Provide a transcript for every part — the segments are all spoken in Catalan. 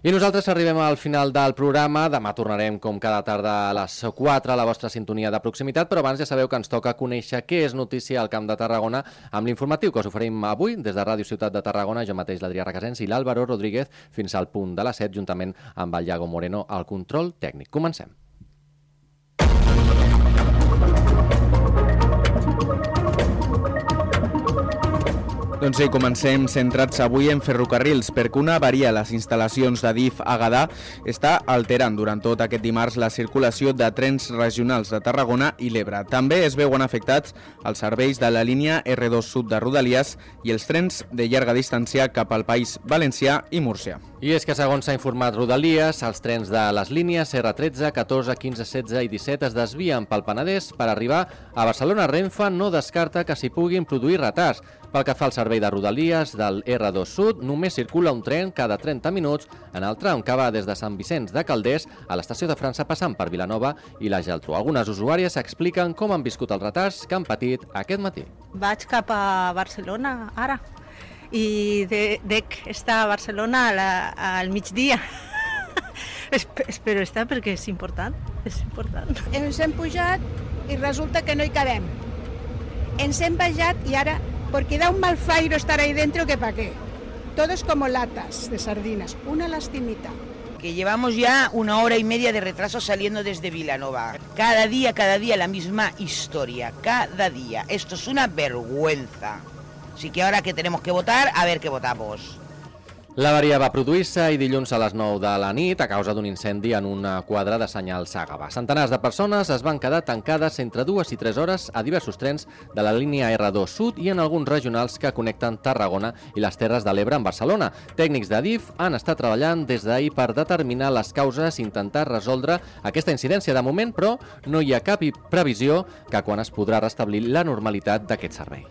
I nosaltres arribem al final del programa. Demà tornarem com cada tarda a les 4 a la vostra sintonia de proximitat, però abans ja sabeu que ens toca conèixer què és notícia al Camp de Tarragona amb l'informatiu que us oferim avui des de Ràdio Ciutat de Tarragona, jo mateix l'Adrià Requesens i l'Àlvaro Rodríguez fins al punt de les 7 juntament amb el Iago Moreno al control tècnic. Comencem. Doncs sí, comencem centrats avui en ferrocarrils, perquè una avaria a les instal·lacions de DIF a Gadà està alterant durant tot aquest dimarts la circulació de trens regionals de Tarragona i l'Ebre. També es veuen afectats els serveis de la línia R2 Sud de Rodalies i els trens de llarga distància cap al País Valencià i Múrcia. I és que, segons s'ha informat Rodalies, els trens de les línies R13, 14, 15, 16 i 17 es desvien pel Penedès per arribar a Barcelona. Renfe no descarta que s'hi puguin produir retards. Pel que fa al servei de Rodalies del R2 Sud, només circula un tren cada 30 minuts en el tram que va des de Sant Vicenç de Calders a l'estació de França passant per Vilanova i la Geltrú. Algunes usuàries expliquen com han viscut els retards que han patit aquest matí. Vaig cap a Barcelona ara i de, dec estar a Barcelona a la, al migdia. Espero estar perquè és important, és important. Ens hem pujat i resulta que no hi cabem. Ens hem bajat i ara porque da un mal fairo estar ahí dentro que para qué. Todo es como latas de sardinas, una lastimita. Que llevamos ya una hora y media de retraso saliendo desde Vilanova. Cada día, cada día la misma historia, cada día. Esto es una vergüenza. Así que ahora que tenemos que votar, a ver qué votamos. L'avaria va produir-se i dilluns a les 9 de la nit a causa d'un incendi en una quadra de senyal Sàgava. Centenars de persones es van quedar tancades entre dues i tres hores a diversos trens de la línia R2 Sud i en alguns regionals que connecten Tarragona i les Terres de l'Ebre amb Barcelona. Tècnics de DIF han estat treballant des d'ahir per determinar les causes i intentar resoldre aquesta incidència. De moment, però, no hi ha cap previsió que quan es podrà restablir la normalitat d'aquest servei.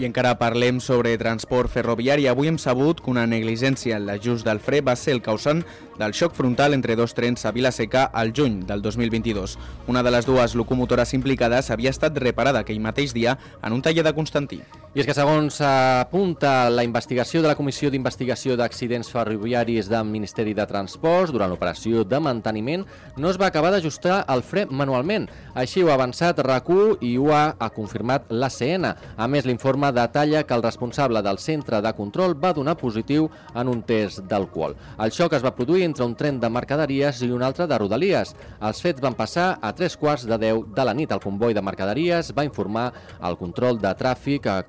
I encara parlem sobre transport ferroviari. Avui hem sabut que una negligència en l'ajust del fre va ser el causant del xoc frontal entre dos trens a Vilaseca al juny del 2022. Una de les dues locomotores implicades havia estat reparada aquell mateix dia en un taller de Constantí. I és que segons apunta la investigació de la Comissió d'Investigació d'Accidents Ferroviaris del Ministeri de Transports, durant l'operació de manteniment no es va acabar d'ajustar el fre manualment. Així ho ha avançat RAC1 i ho ha, ha confirmat l'ACN. A més, l'informe detalla que el responsable del centre de control va donar positiu en un test d'alcohol. El xoc es va produir entre un tren de mercaderies i un altre de rodalies. Els fets van passar a tres quarts de 10 de la nit. El comboi de mercaderies va informar al control de tràfic a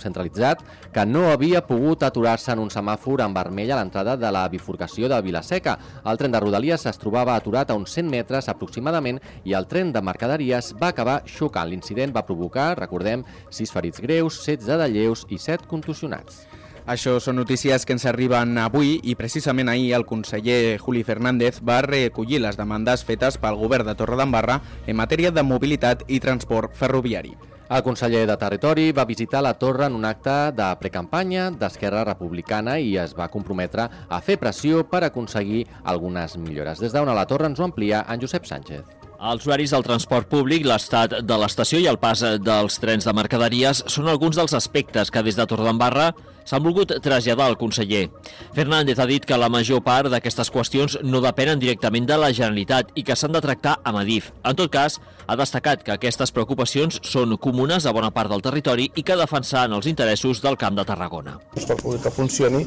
centralitzat que no havia pogut aturar-se en un semàfor en vermell a l'entrada de la bifurcació de Vilaseca. El tren de Rodalies es trobava aturat a uns 100 metres aproximadament i el tren de mercaderies va acabar xocant. L'incident va provocar, recordem, 6 ferits greus, 16 de lleus i 7 contusionats. Això són notícies que ens arriben avui i precisament ahir el conseller Juli Fernández va recollir les demandes fetes pel govern de Torredembarra en matèria de mobilitat i transport ferroviari. El conseller de Territori va visitar la torre en un acte de precampanya d'Esquerra Republicana i es va comprometre a fer pressió per aconseguir algunes millores. Des d'on a la torre ens ho amplia en Josep Sánchez. Els horaris del transport públic, l'estat de l'estació i el pas dels trens de mercaderies són alguns dels aspectes que des de Torredembarra s'han volgut traslladar al conseller. Fernández ha dit que la major part d'aquestes qüestions no depenen directament de la Generalitat i que s'han de tractar amb Adif. En tot cas, ha destacat que aquestes preocupacions són comunes a bona part del territori i que defensaran els interessos del Camp de Tarragona. Per que funcioni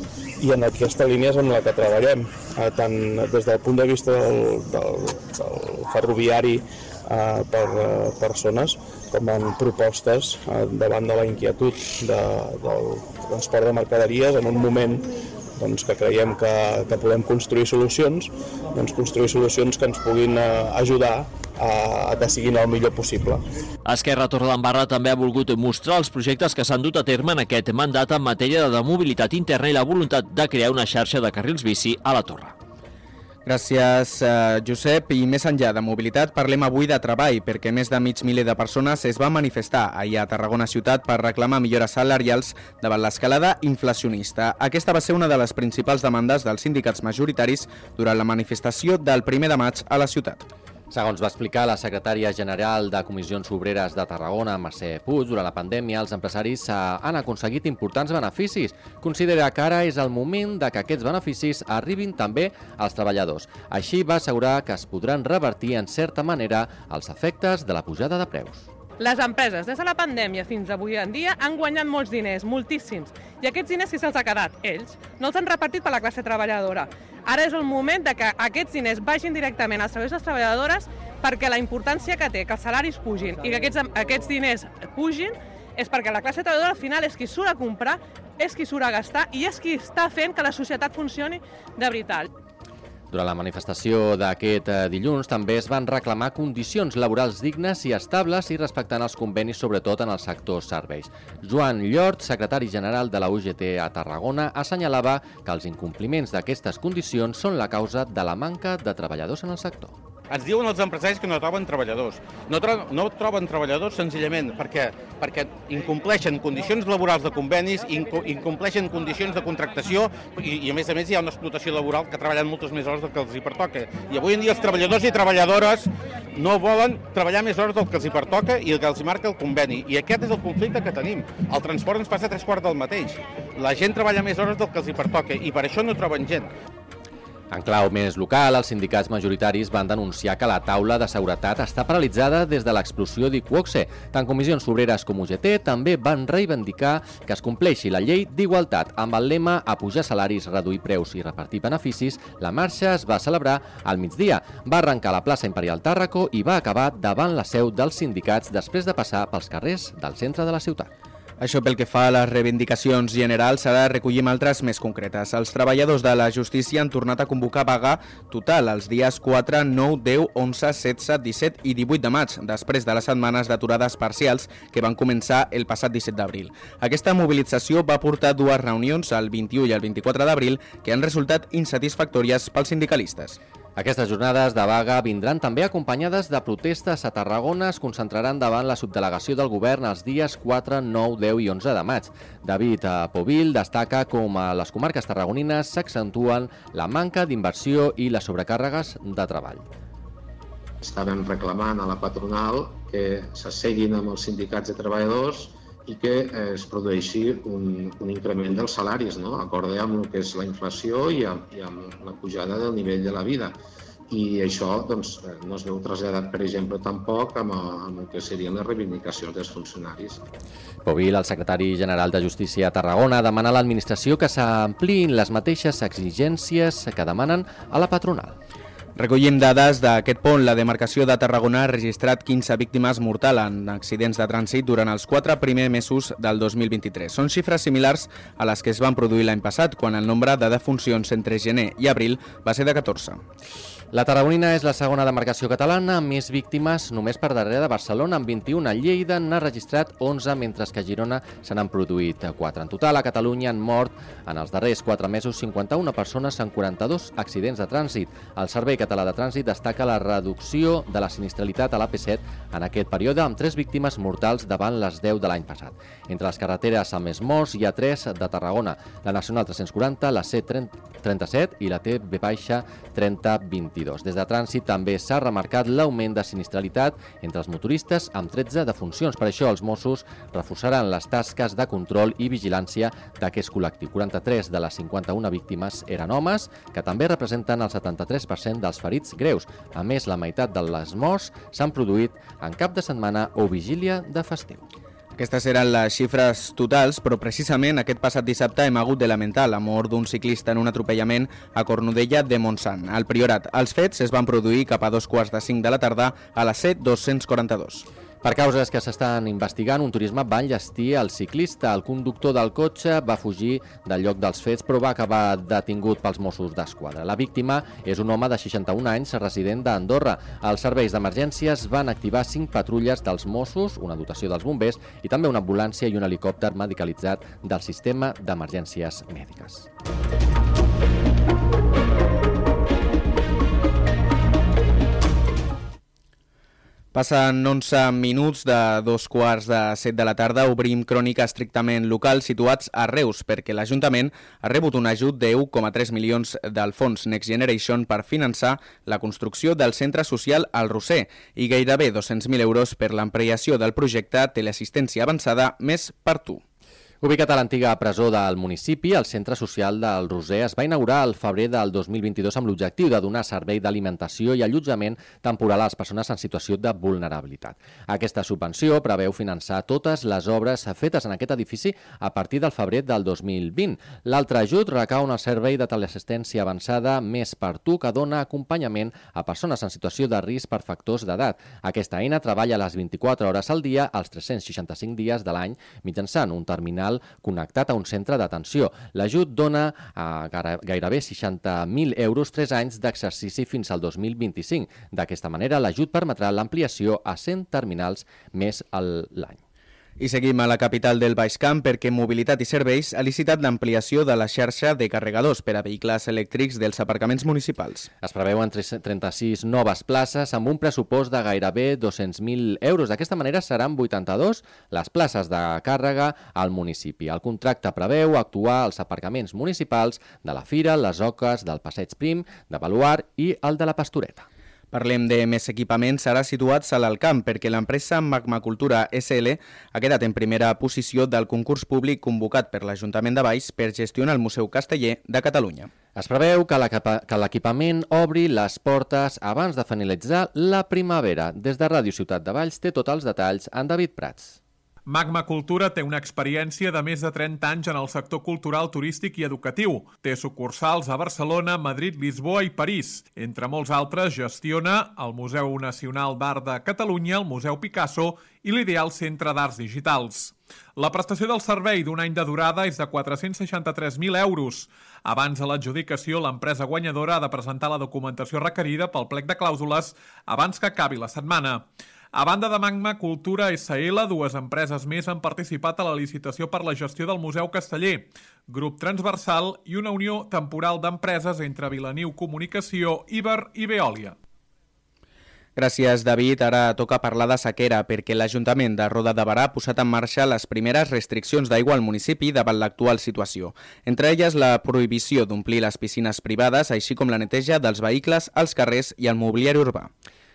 i en aquesta línia és amb la que treballem, eh, tant des del punt de vista del, del, del ferroviari eh, per eh, persones com en propostes davant de la inquietud de, del transport de mercaderies en un moment doncs, que creiem que, que podem construir solucions, doncs construir solucions que ens puguin eh, ajudar a, siguin el millor possible. Esquerra Torredembarra també ha volgut mostrar els projectes que s'han dut a terme en aquest mandat en matèria de mobilitat interna i la voluntat de crear una xarxa de carrils bici a la Torre. Gràcies, eh, Josep. I més enllà de mobilitat, parlem avui de treball, perquè més de mig miler de persones es van manifestar ahir a Tarragona Ciutat per reclamar millores salarials davant l'escalada inflacionista. Aquesta va ser una de les principals demandes dels sindicats majoritaris durant la manifestació del primer de maig a la ciutat. Segons va explicar la secretària general de Comissions Obreres de Tarragona, Mercè Puig, durant la pandèmia els empresaris han aconseguit importants beneficis. Considera que ara és el moment de que aquests beneficis arribin també als treballadors. Així va assegurar que es podran revertir en certa manera els efectes de la pujada de preus. Les empreses, des de la pandèmia fins avui en dia, han guanyat molts diners, moltíssims. I aquests diners qui se'ls ha quedat? Ells. No els han repartit per la classe treballadora. Ara és el moment de que aquests diners vagin directament als treballadors i les treballadores perquè la importància que té que els salaris pugin i que aquests, aquests diners pugin és perquè la classe treballadora al final és qui surt a comprar, és qui surt a gastar i és qui està fent que la societat funcioni de veritat. Durant la manifestació d'aquest eh, dilluns també es van reclamar condicions laborals dignes i estables i respectant els convenis, sobretot en el sector serveis. Joan Llort, secretari general de la UGT a Tarragona, assenyalava que els incompliments d'aquestes condicions són la causa de la manca de treballadors en el sector. Ens diuen els empresaris que no troben treballadors. No, tro no troben treballadors senzillament perquè, perquè incompleixen condicions laborals de convenis, inco incompleixen condicions de contractació i, i, a més a més, hi ha una explotació laboral que treballen moltes més hores del que els hi pertoca. I avui en dia els treballadors i treballadores no volen treballar més hores del que els hi pertoca i el que els hi marca el conveni. I aquest és el conflicte que tenim. El transport ens passa tres quarts del mateix. La gent treballa més hores del que els hi pertoca i per això no troben gent. En clau més local, els sindicats majoritaris van denunciar que la taula de seguretat està paralitzada des de l'explosió d'Iquoxe. Tant comissions obreres com UGT també van reivindicar que es compleixi la llei d'igualtat. Amb el lema a pujar salaris, reduir preus i repartir beneficis, la marxa es va celebrar al migdia. Va arrencar la plaça Imperial Tàrraco i va acabar davant la seu dels sindicats després de passar pels carrers del centre de la ciutat. Això pel que fa a les reivindicacions generals, ara recollim altres més concretes. Els treballadors de la justícia han tornat a convocar vaga total els dies 4, 9, 10, 11, 16, 17 i 18 de maig, després de les setmanes d'aturades parcials que van començar el passat 17 d'abril. Aquesta mobilització va portar dues reunions, el 21 i el 24 d'abril, que han resultat insatisfactòries pels sindicalistes. Aquestes jornades de vaga vindran també acompanyades de protestes a Tarragona. Es concentraran davant la subdelegació del govern els dies 4, 9, 10 i 11 de maig. David Povil destaca com a les comarques tarragonines s'accentuen la manca d'inversió i les sobrecàrregues de treball. Estàvem reclamant a la patronal que s'asseguin amb els sindicats de treballadors i que eh, es produeixi un, un increment dels salaris, no? acorde amb el que és la inflació i amb, i amb la pujada del nivell de la vida. I això doncs, eh, no es veu traslladat, per exemple, tampoc amb, amb el que serien les reivindicacions dels funcionaris. Povil, el secretari general de Justícia a Tarragona, demana a l'administració que s'ampliïn les mateixes exigències que demanen a la patronal. Recollim dades d'aquest pont. La demarcació de Tarragona ha registrat 15 víctimes mortals en accidents de trànsit durant els quatre primers mesos del 2023. Són xifres similars a les que es van produir l'any passat, quan el nombre de defuncions entre gener i abril va ser de 14. La Tarragonina és la segona demarcació catalana amb més víctimes només per darrere de Barcelona, amb 21. A Lleida n'ha registrat 11, mentre que a Girona se n'han produït 4. En total, a Catalunya han mort en els darrers 4 mesos 51 persones en 42 accidents de trànsit. El Servei Català de Trànsit destaca la reducció de la sinistralitat a l'AP7 en aquest període, amb 3 víctimes mortals davant les 10 de l'any passat. Entre les carreteres amb més morts hi ha 3 de Tarragona, la Nacional 340, la C37 i la TB-3022. Des de Trànsit també s'ha remarcat l'augment de sinistralitat entre els motoristes amb 13 defuncions. Per això els Mossos reforçaran les tasques de control i vigilància d'aquest col·lectiu. 43 de les 51 víctimes eren homes, que també representen el 73% dels ferits greus. A més, la meitat de les morts s'han produït en cap de setmana o vigília de festiu. Aquestes eren les xifres totals, però precisament aquest passat dissabte hem hagut de lamentar la mort d'un ciclista en un atropellament a Cornudella de Montsant. Al Priorat, els fets es van produir cap a dos quarts de cinc de la tarda a la C242. Per causes que s'estan investigant, un turisme va enllestir el ciclista. El conductor del cotxe va fugir del lloc dels fets, però va acabar detingut pels Mossos d'Esquadra. La víctima és un home de 61 anys, resident d'Andorra. Els serveis d'emergències van activar 5 patrulles dels Mossos, una dotació dels bombers i també una ambulància i un helicòpter medicalitzat del sistema d'emergències mèdiques. Passen 11 minuts de dos quarts de set de la tarda. Obrim crònica estrictament local situats a Reus perquè l'Ajuntament ha rebut un ajut de 1,3 milions del fons Next Generation per finançar la construcció del centre social al Roser i gairebé 200.000 euros per l'ampliació del projecte Teleassistència Avançada Més per tu. Ubicat a l'antiga presó del municipi, el Centre Social del Roser es va inaugurar al febrer del 2022 amb l'objectiu de donar servei d'alimentació i allotjament temporal a les persones en situació de vulnerabilitat. Aquesta subvenció preveu finançar totes les obres fetes en aquest edifici a partir del febrer del 2020. L'altre ajut recau en el servei de teleassistència avançada Més per tu, que dona acompanyament a persones en situació de risc per factors d'edat. Aquesta eina treballa les 24 hores al dia, als 365 dies de l'any, mitjançant un terminal personal connectat a un centre d'atenció. L'ajut dona a gairebé 60.000 euros 3 anys d'exercici fins al 2025. D'aquesta manera, l'ajut permetrà l'ampliació a 100 terminals més l'any. I seguim a la capital del Baix Camp perquè Mobilitat i Serveis ha licitat l'ampliació de la xarxa de carregadors per a vehicles elèctrics dels aparcaments municipals. Es preveuen 36 noves places amb un pressupost de gairebé 200.000 euros. D'aquesta manera seran 82 les places de càrrega al municipi. El contracte preveu actuar als aparcaments municipals de la Fira, les Oques, del Passeig Prim, de Baluar i el de la Pastoreta. Parlem de més equipaments ara situats a l'Alcamp perquè l'empresa Magmacultura SL ha quedat en primera posició del concurs públic convocat per l'Ajuntament de Baix per gestionar el Museu Casteller de Catalunya. Es preveu que l'equipament obri les portes abans de finalitzar la primavera. Des de Ràdio Ciutat de Valls té tots els detalls en David Prats. Magma Cultura té una experiència de més de 30 anys en el sector cultural, turístic i educatiu. Té sucursals a Barcelona, Madrid, Lisboa i París. Entre molts altres, gestiona el Museu Nacional d'Art de Catalunya, el Museu Picasso i l'Ideal Centre d'Arts Digitals. La prestació del servei d'un any de durada és de 463.000 euros. Abans de l'adjudicació, l'empresa guanyadora ha de presentar la documentació requerida pel plec de clàusules abans que acabi la setmana. A banda de Magma Cultura SL, dues empreses més han participat a la licitació per la gestió del Museu Casteller, grup transversal i una unió temporal d'empreses entre Vilaniu Comunicació, Iber i Veòlia. Gràcies, David. Ara toca parlar de sequera, perquè l'Ajuntament de Roda de Barà ha posat en marxa les primeres restriccions d'aigua al municipi davant l'actual situació. Entre elles, la prohibició d'omplir les piscines privades, així com la neteja dels vehicles als carrers i al mobiliari urbà.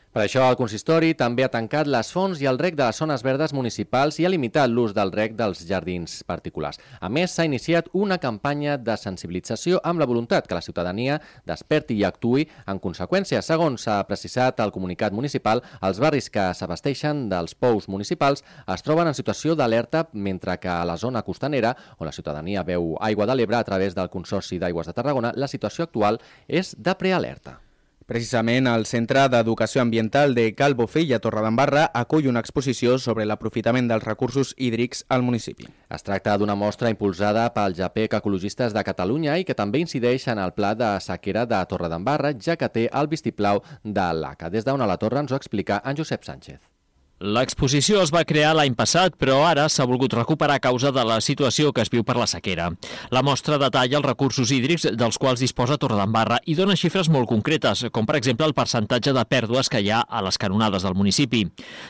Per això el consistori també ha tancat les fonts i el rec de les zones verdes municipals i ha limitat l'ús del rec dels jardins particulars. A més, s'ha iniciat una campanya de sensibilització amb la voluntat que la ciutadania desperti i actui en conseqüència. Segons s'ha precisat el comunicat municipal, els barris que s'abasteixen dels pous municipals es troben en situació d'alerta, mentre que a la zona costanera, on la ciutadania veu aigua de l'Ebre a través del Consorci d'Aigües de Tarragona, la situació actual és de prealerta. Precisament, el Centre d'Educació Ambiental de Cal Bofill a Torredembarra acull una exposició sobre l'aprofitament dels recursos hídrics al municipi. Es tracta d'una mostra impulsada pel JAPEC Ecologistes de Catalunya i que també incideix en el pla de sequera de Torredembarra, ja que té el vistiplau de l'ACA. Des d'on a la torre ens ho explica en Josep Sánchez. L'exposició es va crear l'any passat, però ara s'ha volgut recuperar a causa de la situació que es viu per la sequera. La mostra detalla els recursos hídrics dels quals disposa Torredembarra i dona xifres molt concretes, com per exemple el percentatge de pèrdues que hi ha a les canonades del municipi.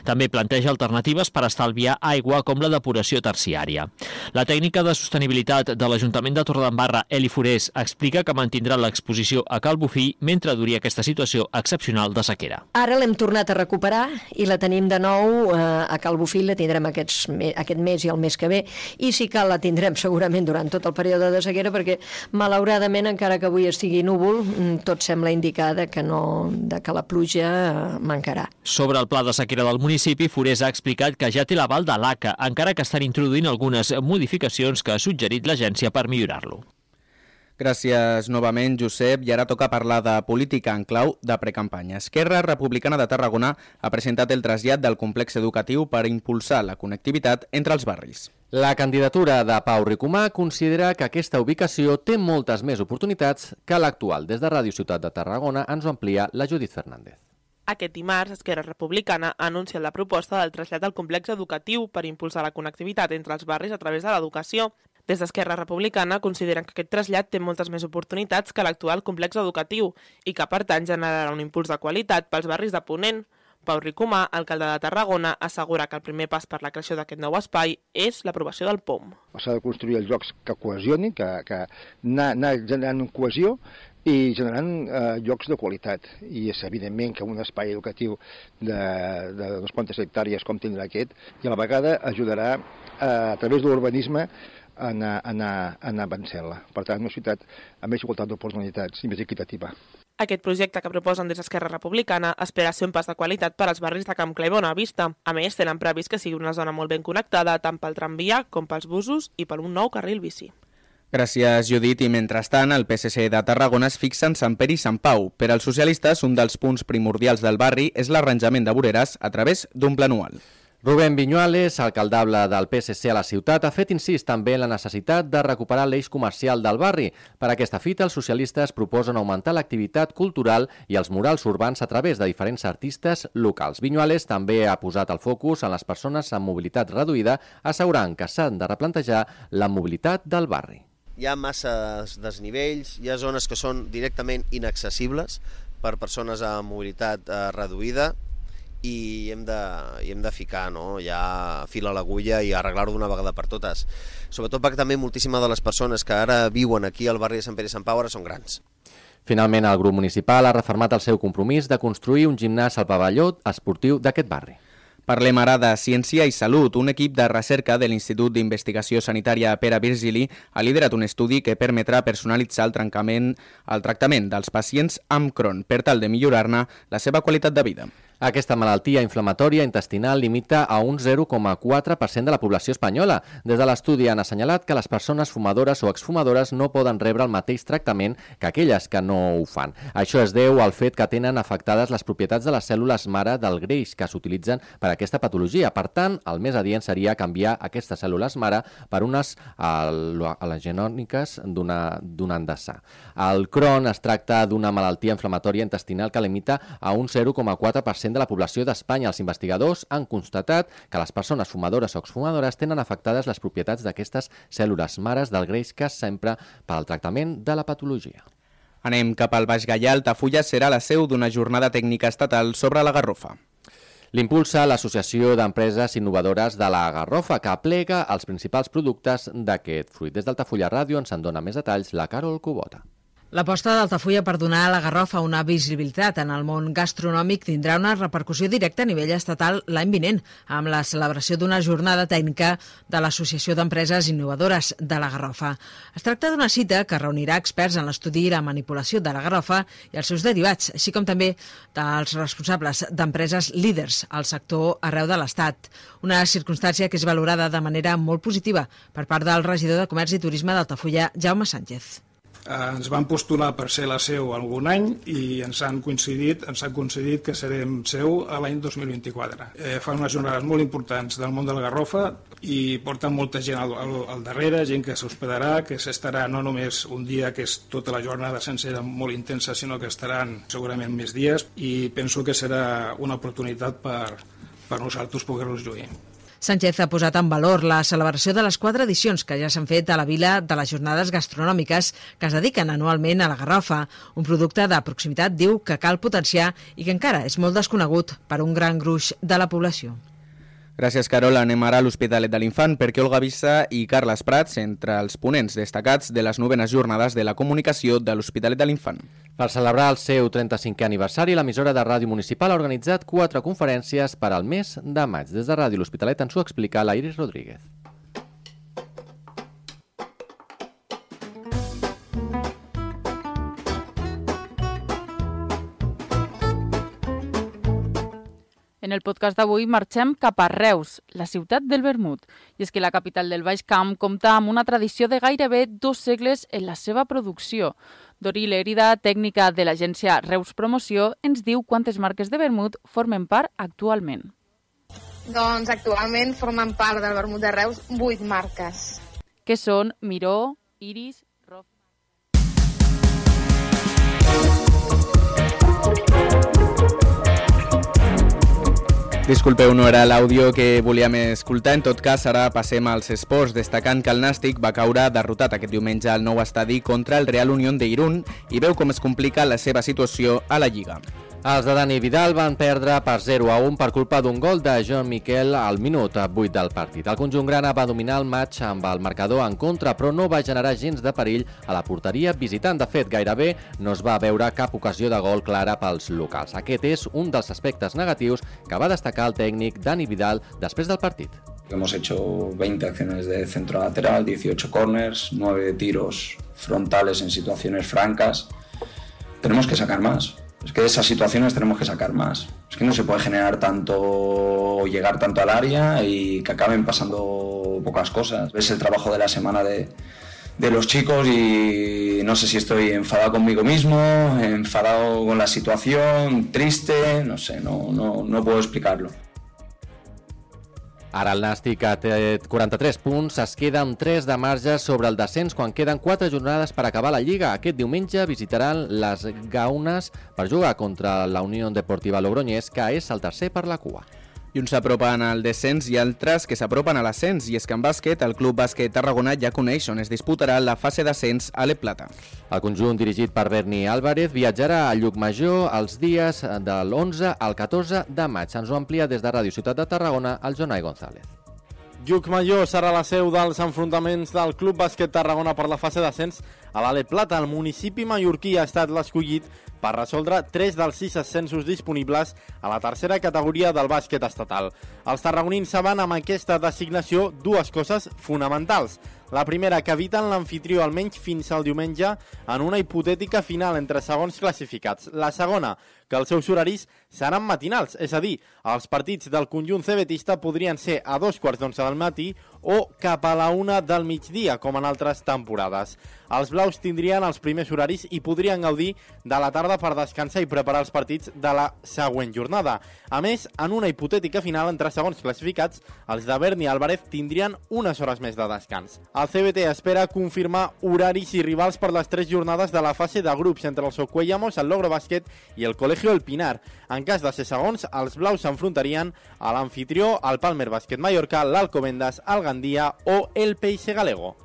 També planteja alternatives per estalviar aigua com la depuració terciària. La tècnica de sostenibilitat de l'Ajuntament de Torredembarra, Eli Forés, explica que mantindrà l'exposició a Cal Bufí mentre duri aquesta situació excepcional de sequera. Ara l'hem tornat a recuperar i la tenim de nou nou eh, a Calbofil la tindrem aquests, aquest mes i el mes que ve i si cal la tindrem segurament durant tot el període de sequera perquè malauradament encara que avui estigui núvol mm, tot sembla indicar de que, no, de que la pluja eh, mancarà. Sobre el pla de sequera del municipi, Forés ha explicat que ja té l'aval de l'ACA, encara que estan introduint algunes modificacions que ha suggerit l'agència per millorar-lo. Gràcies novament, Josep. I ara toca parlar de política en clau de precampanya. Esquerra Republicana de Tarragona ha presentat el trasllat del complex educatiu per impulsar la connectivitat entre els barris. La candidatura de Pau Ricomà considera que aquesta ubicació té moltes més oportunitats que l'actual. Des de Ràdio Ciutat de Tarragona ens ho amplia la Judit Fernández. Aquest dimarts, Esquerra Republicana ha anunciat la proposta del trasllat del complex educatiu per impulsar la connectivitat entre els barris a través de l'educació. Des d'Esquerra Republicana consideren que aquest trasllat té moltes més oportunitats que l'actual complex educatiu i que, per tant, generarà un impuls de qualitat pels barris de Ponent. Pau Ricomà, alcalde de Tarragona, assegura que el primer pas per la creació d'aquest nou espai és l'aprovació del POM. S'ha de construir els llocs que cohesionin, que, que anar, anar generant cohesió i generant eh, llocs de qualitat. I és evidentment que un espai educatiu de, de unes quantes hectàrees com tindrà aquest, i a la vegada ajudarà eh, a través de l'urbanisme anar, anar, anar avançant-la. Per tant, una ciutat amb més igualtat d'oportunitats i més equitativa. Aquest projecte que proposen des d'Esquerra Republicana espera ser un pas de qualitat per als barris de Camp Clar i Bonavista. A més, tenen previst que sigui una zona molt ben connectada tant pel tramvia com pels busos i per un nou carril bici. Gràcies, Judit. I mentrestant, el PSC de Tarragona es fixa en Sant Pere i Sant Pau. Per als socialistes, un dels punts primordials del barri és l'arranjament de voreres a través d'un pla anual. Rubén Viñuales, alcaldable del PSC a la ciutat, ha fet incís també en la necessitat de recuperar l'eix comercial del barri. Per aquesta fita, els socialistes proposen augmentar l'activitat cultural i els murals urbans a través de diferents artistes locals. Viñuales també ha posat el focus en les persones amb mobilitat reduïda, assegurant que s'han de replantejar la mobilitat del barri. Hi ha masses desnivells, hi ha zones que són directament inaccessibles per persones amb mobilitat eh, reduïda, i hem de, i hem de ficar no? ja fil a l'agulla i arreglar-ho d'una vegada per totes. Sobretot perquè també moltíssima de les persones que ara viuen aquí al barri de Sant Pere i Sant Pau ara són grans. Finalment, el grup municipal ha reformat el seu compromís de construir un gimnàs al pavelló esportiu d'aquest barri. Parlem ara de Ciència i Salut. Un equip de recerca de l'Institut d'Investigació Sanitària Pere Virgili ha liderat un estudi que permetrà personalitzar el, trencament, el tractament dels pacients amb Crohn per tal de millorar-ne la seva qualitat de vida. Aquesta malaltia inflamatòria intestinal limita a un 0,4% de la població espanyola. Des de l'estudi han assenyalat que les persones fumadores o exfumadores no poden rebre el mateix tractament que aquelles que no ho fan. Això es deu al fet que tenen afectades les propietats de les cèl·lules mare del greix que s'utilitzen per a aquesta patologia. Per tant, el més adient seria canviar aquestes cèl·lules mare per unes al·legenòniques d'un endassà. El Crohn es tracta d'una malaltia inflamatòria intestinal que limita a un 0,4% de la població d'Espanya. Els investigadors han constatat que les persones fumadores o exfumadores tenen afectades les propietats d'aquestes cèl·lules mares del greix que s'empra per al tractament de la patologia. Anem cap al Baix Gaià. Altafulla serà la seu d'una jornada tècnica estatal sobre la garrofa. L'impulsa l'Associació d'Empreses Innovadores de la Garrofa, que aplega els principals productes d'aquest fruit. Des d'Altafulla Ràdio ens en dona més detalls la Carol Cubota. L'aposta d'Altafulla per donar a la Garrofa una visibilitat en el món gastronòmic tindrà una repercussió directa a nivell estatal l'any vinent, amb la celebració d'una jornada tècnica de l'Associació d'Empreses Innovadores de la Garrofa. Es tracta d'una cita que reunirà experts en l'estudi i la manipulació de la Garrofa i els seus derivats, així com també dels responsables d'empreses líders al sector arreu de l'Estat. Una circumstància que és valorada de manera molt positiva per part del regidor de Comerç i Turisme d'Altafulla, Jaume Sánchez ens van postular per ser la seu algun any i ens han coincidit, ens han coincidit que serem seu a l'any 2024. Eh, fan unes jornades molt importants del món de la Garrofa i porten molta gent al, al, al darrere, gent que s'hospedarà, que s'estarà no només un dia, que és tota la jornada sencera molt intensa, sinó que estaran segurament més dies i penso que serà una oportunitat per, per nosaltres poder-los lluir. Sánchez ha posat en valor la celebració de les quatre edicions que ja s'han fet a la vila de les jornades gastronòmiques que es dediquen anualment a la garrofa, un producte de proximitat, diu, que cal potenciar i que encara és molt desconegut per un gran gruix de la població. Gràcies, Carol. Anem ara a l'Hospitalet de l'Infant perquè Olga Vissa i Carles Prats, entre els ponents destacats de les novenes jornades de la comunicació de l'Hospitalet de l'Infant. Per celebrar el seu 35è aniversari, l'emissora de ràdio municipal ha organitzat quatre conferències per al mes de maig. Des de Ràdio L'Hospitalet ens ho explica l'Iris Rodríguez. En el podcast d'avui marxem cap a Reus, la ciutat del vermut. I és que la capital del Baix Camp compta amb una tradició de gairebé dos segles en la seva producció. Dori Lerida, tècnica de l'agència Reus Promoció, ens diu quantes marques de vermut formen part actualment. Doncs actualment formen part del vermut de Reus vuit marques. Que són Miró, Iris, Disculpeu, no era l'àudio que volíem escoltar. En tot cas, ara passem als esports, destacant que el Nàstic va caure derrotat aquest diumenge al nou estadi contra el Real Unión de Irún i veu com es complica la seva situació a la Lliga. Els de Dani Vidal van perdre per 0 a 1 per culpa d'un gol de Joan Miquel al minut 8 del partit. El conjunt grana va dominar el maig amb el marcador en contra, però no va generar gens de perill a la porteria visitant. De fet, gairebé no es va veure cap ocasió de gol clara pels locals. Aquest és un dels aspectes negatius que va destacar el tècnic Dani Vidal després del partit. Hemos hecho 20 acciones de centro lateral, 18 corners, 9 tiros frontales en situaciones francas. Tenemos que sacar más. Es que de esas situaciones tenemos que sacar más. Es que no se puede generar tanto llegar tanto al área y que acaben pasando pocas cosas. Es el trabajo de la semana de, de los chicos y no sé si estoy enfadado conmigo mismo, enfadado con la situación, triste, no sé, no, no, no puedo explicarlo. Ara el Nàstic té 43 punts es queda amb 3 de marge sobre el descens quan queden 4 jornades per acabar la Lliga. Aquest diumenge visitaran les Gaunes per jugar contra la Unió Deportiva Logroñés, que és el tercer per la cua. I uns s'apropen al descens i altres que s'apropen a l'ascens. I és que en bàsquet, el Club Bàsquet Tarragona ja coneix on es disputarà la fase d'ascens a l'Eplata. El conjunt dirigit per Berni Álvarez viatjarà a Llucmajor els dies de l'11 al 14 de maig. Ens ho amplia des de Ràdio Ciutat de Tarragona el Jonai González. Llucmajor serà la seu dels enfrontaments del Club Bàsquet Tarragona per la fase d'ascens a l'Ale Plata. El municipi mallorquí ha estat l'escollit per resoldre 3 dels 6 ascensos disponibles a la tercera categoria del bàsquet estatal. Els tarragonins saben amb aquesta designació dues coses fonamentals. La primera, que eviten l'anfitrió almenys fins al diumenge en una hipotètica final entre segons classificats. La segona, que els seus horaris seran matinals, és a dir, els partits del conjunt cebetista podrien ser a dos quarts d'onze del matí o cap a la una del migdia, com en altres temporades. Els blaus tindrien els primers horaris i podrien gaudir de la tarda per descansar i preparar els partits de la següent jornada. A més, en una hipotètica final entre segons classificats, els de Berni i Álvarez tindrien unes hores més de descans. El CBT espera confirmar horaris i rivals per les tres jornades de la fase de grups entre el Socuellamos, el Logro Bàsquet i el Colegio El Pinar. En cas de ser segons, els blaus s'enfrontarien a l'anfitrió, el Palmer Bàsquet Mallorca, l'Alcobendas, el Gandia o el Peixe Galego.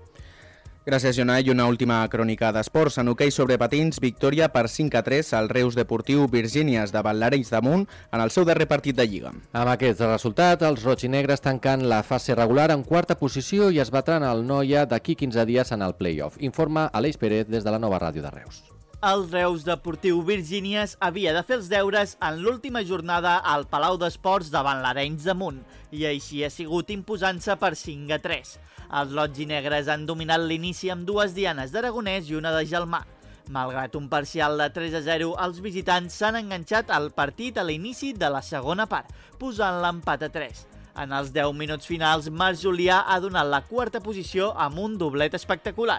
Gràcies, Jonai. I una última crònica d'esports. En hoquei sobre patins, victòria per 5 a 3 al Reus Deportiu Virgínies de Ballarells damunt en el seu darrer partit de Lliga. Amb aquest resultat, els roig i negres tanquen la fase regular en quarta posició i es batran al Noia d'aquí 15 dies en el play-off. Informa Aleix Pérez des de la nova ràdio de Reus. El Reus Deportiu Virgínies havia de fer els deures en l'última jornada al Palau d'Esports davant l'Arenys de Munt i així ha sigut imposant-se per 5 a 3. Els lots i negres han dominat l'inici amb dues dianes d'Aragonès i una de Gelmà. Malgrat un parcial de 3 a 0, els visitants s'han enganxat al partit a l'inici de la segona part, posant l'empat a 3. En els 10 minuts finals, Marc Julià ha donat la quarta posició amb un doblet espectacular.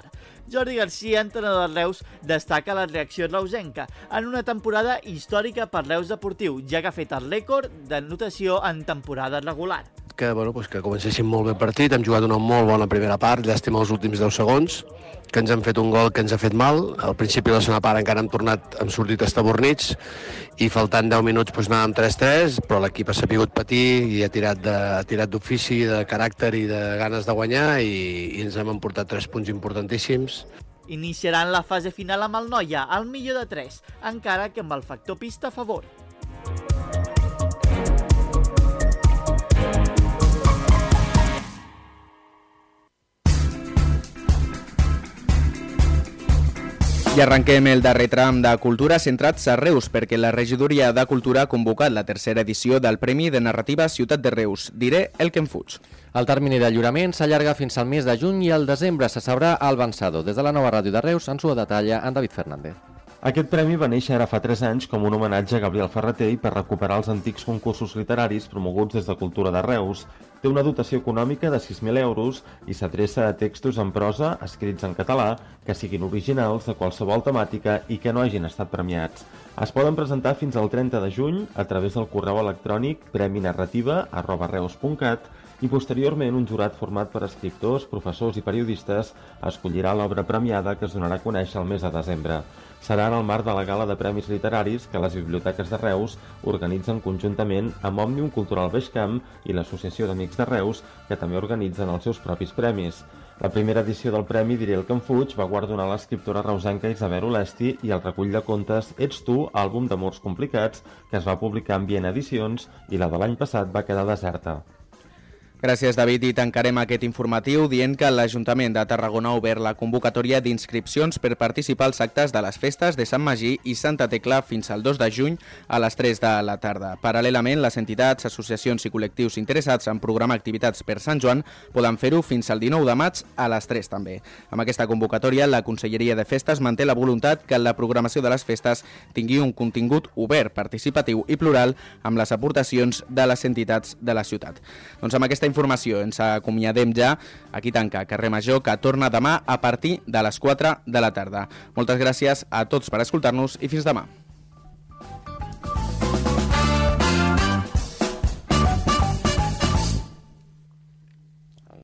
Jordi Garcia, entrenador de Reus, destaca la reacció reusenca en una temporada històrica per Reus Deportiu, ja que ha fet el rècord de notació en temporada regular que, bueno, pues que comencéssim molt bé el partit, hem jugat una molt bona primera part, llàstima els últims 10 segons, que ens han fet un gol que ens ha fet mal. Al principi de la segona part encara hem tornat, hem sortit estabornits i faltant 10 minuts doncs, anàvem 3-3, però l'equip ha sapigut patir i ha tirat de, ha tirat d'ofici, de caràcter i de ganes de guanyar i, i ens hem emportat 3 punts importantíssims. Iniciaran la fase final amb el Noia, al millor de 3, encara que amb el factor pista a favor. I arrenquem el darrer tram de Cultura centrats a Reus, perquè la regidoria de Cultura ha convocat la tercera edició del Premi de Narrativa Ciutat de Reus. Diré el que em fuig. El termini de lliurament s'allarga fins al mes de juny i al desembre se sabrà al vencedor. Des de la nova ràdio de Reus ens ho detalla en David Fernández. Aquest premi va néixer ara fa 3 anys com un homenatge a Gabriel Ferreter i per recuperar els antics concursos literaris promoguts des de Cultura de Reus. Té una dotació econòmica de 6.000 euros i s'adreça a textos en prosa escrits en català que siguin originals de qualsevol temàtica i que no hagin estat premiats. Es poden presentar fins al 30 de juny a través del correu electrònic preminarrativa.reus.cat i posteriorment un jurat format per escriptors, professors i periodistes escollirà l'obra premiada que es donarà a conèixer el mes de desembre serà en el marc de la gala de Premis Literaris que les biblioteques de Reus organitzen conjuntament amb Òmnium Cultural Beixcamp i l'Associació d'Amics de Reus, que també organitzen els seus propis premis. La primera edició del Premi Diré el que em fuig va guardonar l'escriptora reusenca Isabel Olesti i el recull de contes Ets tu, àlbum d'amors complicats, que es va publicar en Viena Edicions i la de l'any passat va quedar deserta. Gràcies, David, i tancarem aquest informatiu dient que l'Ajuntament de Tarragona ha obert la convocatòria d'inscripcions per participar als actes de les festes de Sant Magí i Santa Tecla fins al 2 de juny a les 3 de la tarda. Paral·lelament, les entitats, associacions i col·lectius interessats en programar activitats per Sant Joan poden fer-ho fins al 19 de maig a les 3 també. Amb aquesta convocatòria, la Conselleria de Festes manté la voluntat que la programació de les festes tingui un contingut obert, participatiu i plural amb les aportacions de les entitats de la ciutat. Doncs amb aquesta informació ens acomiadem ja. Aquí tanca Carrer Major, que torna demà a partir de les 4 de la tarda. Moltes gràcies a tots per escoltar-nos i fins demà.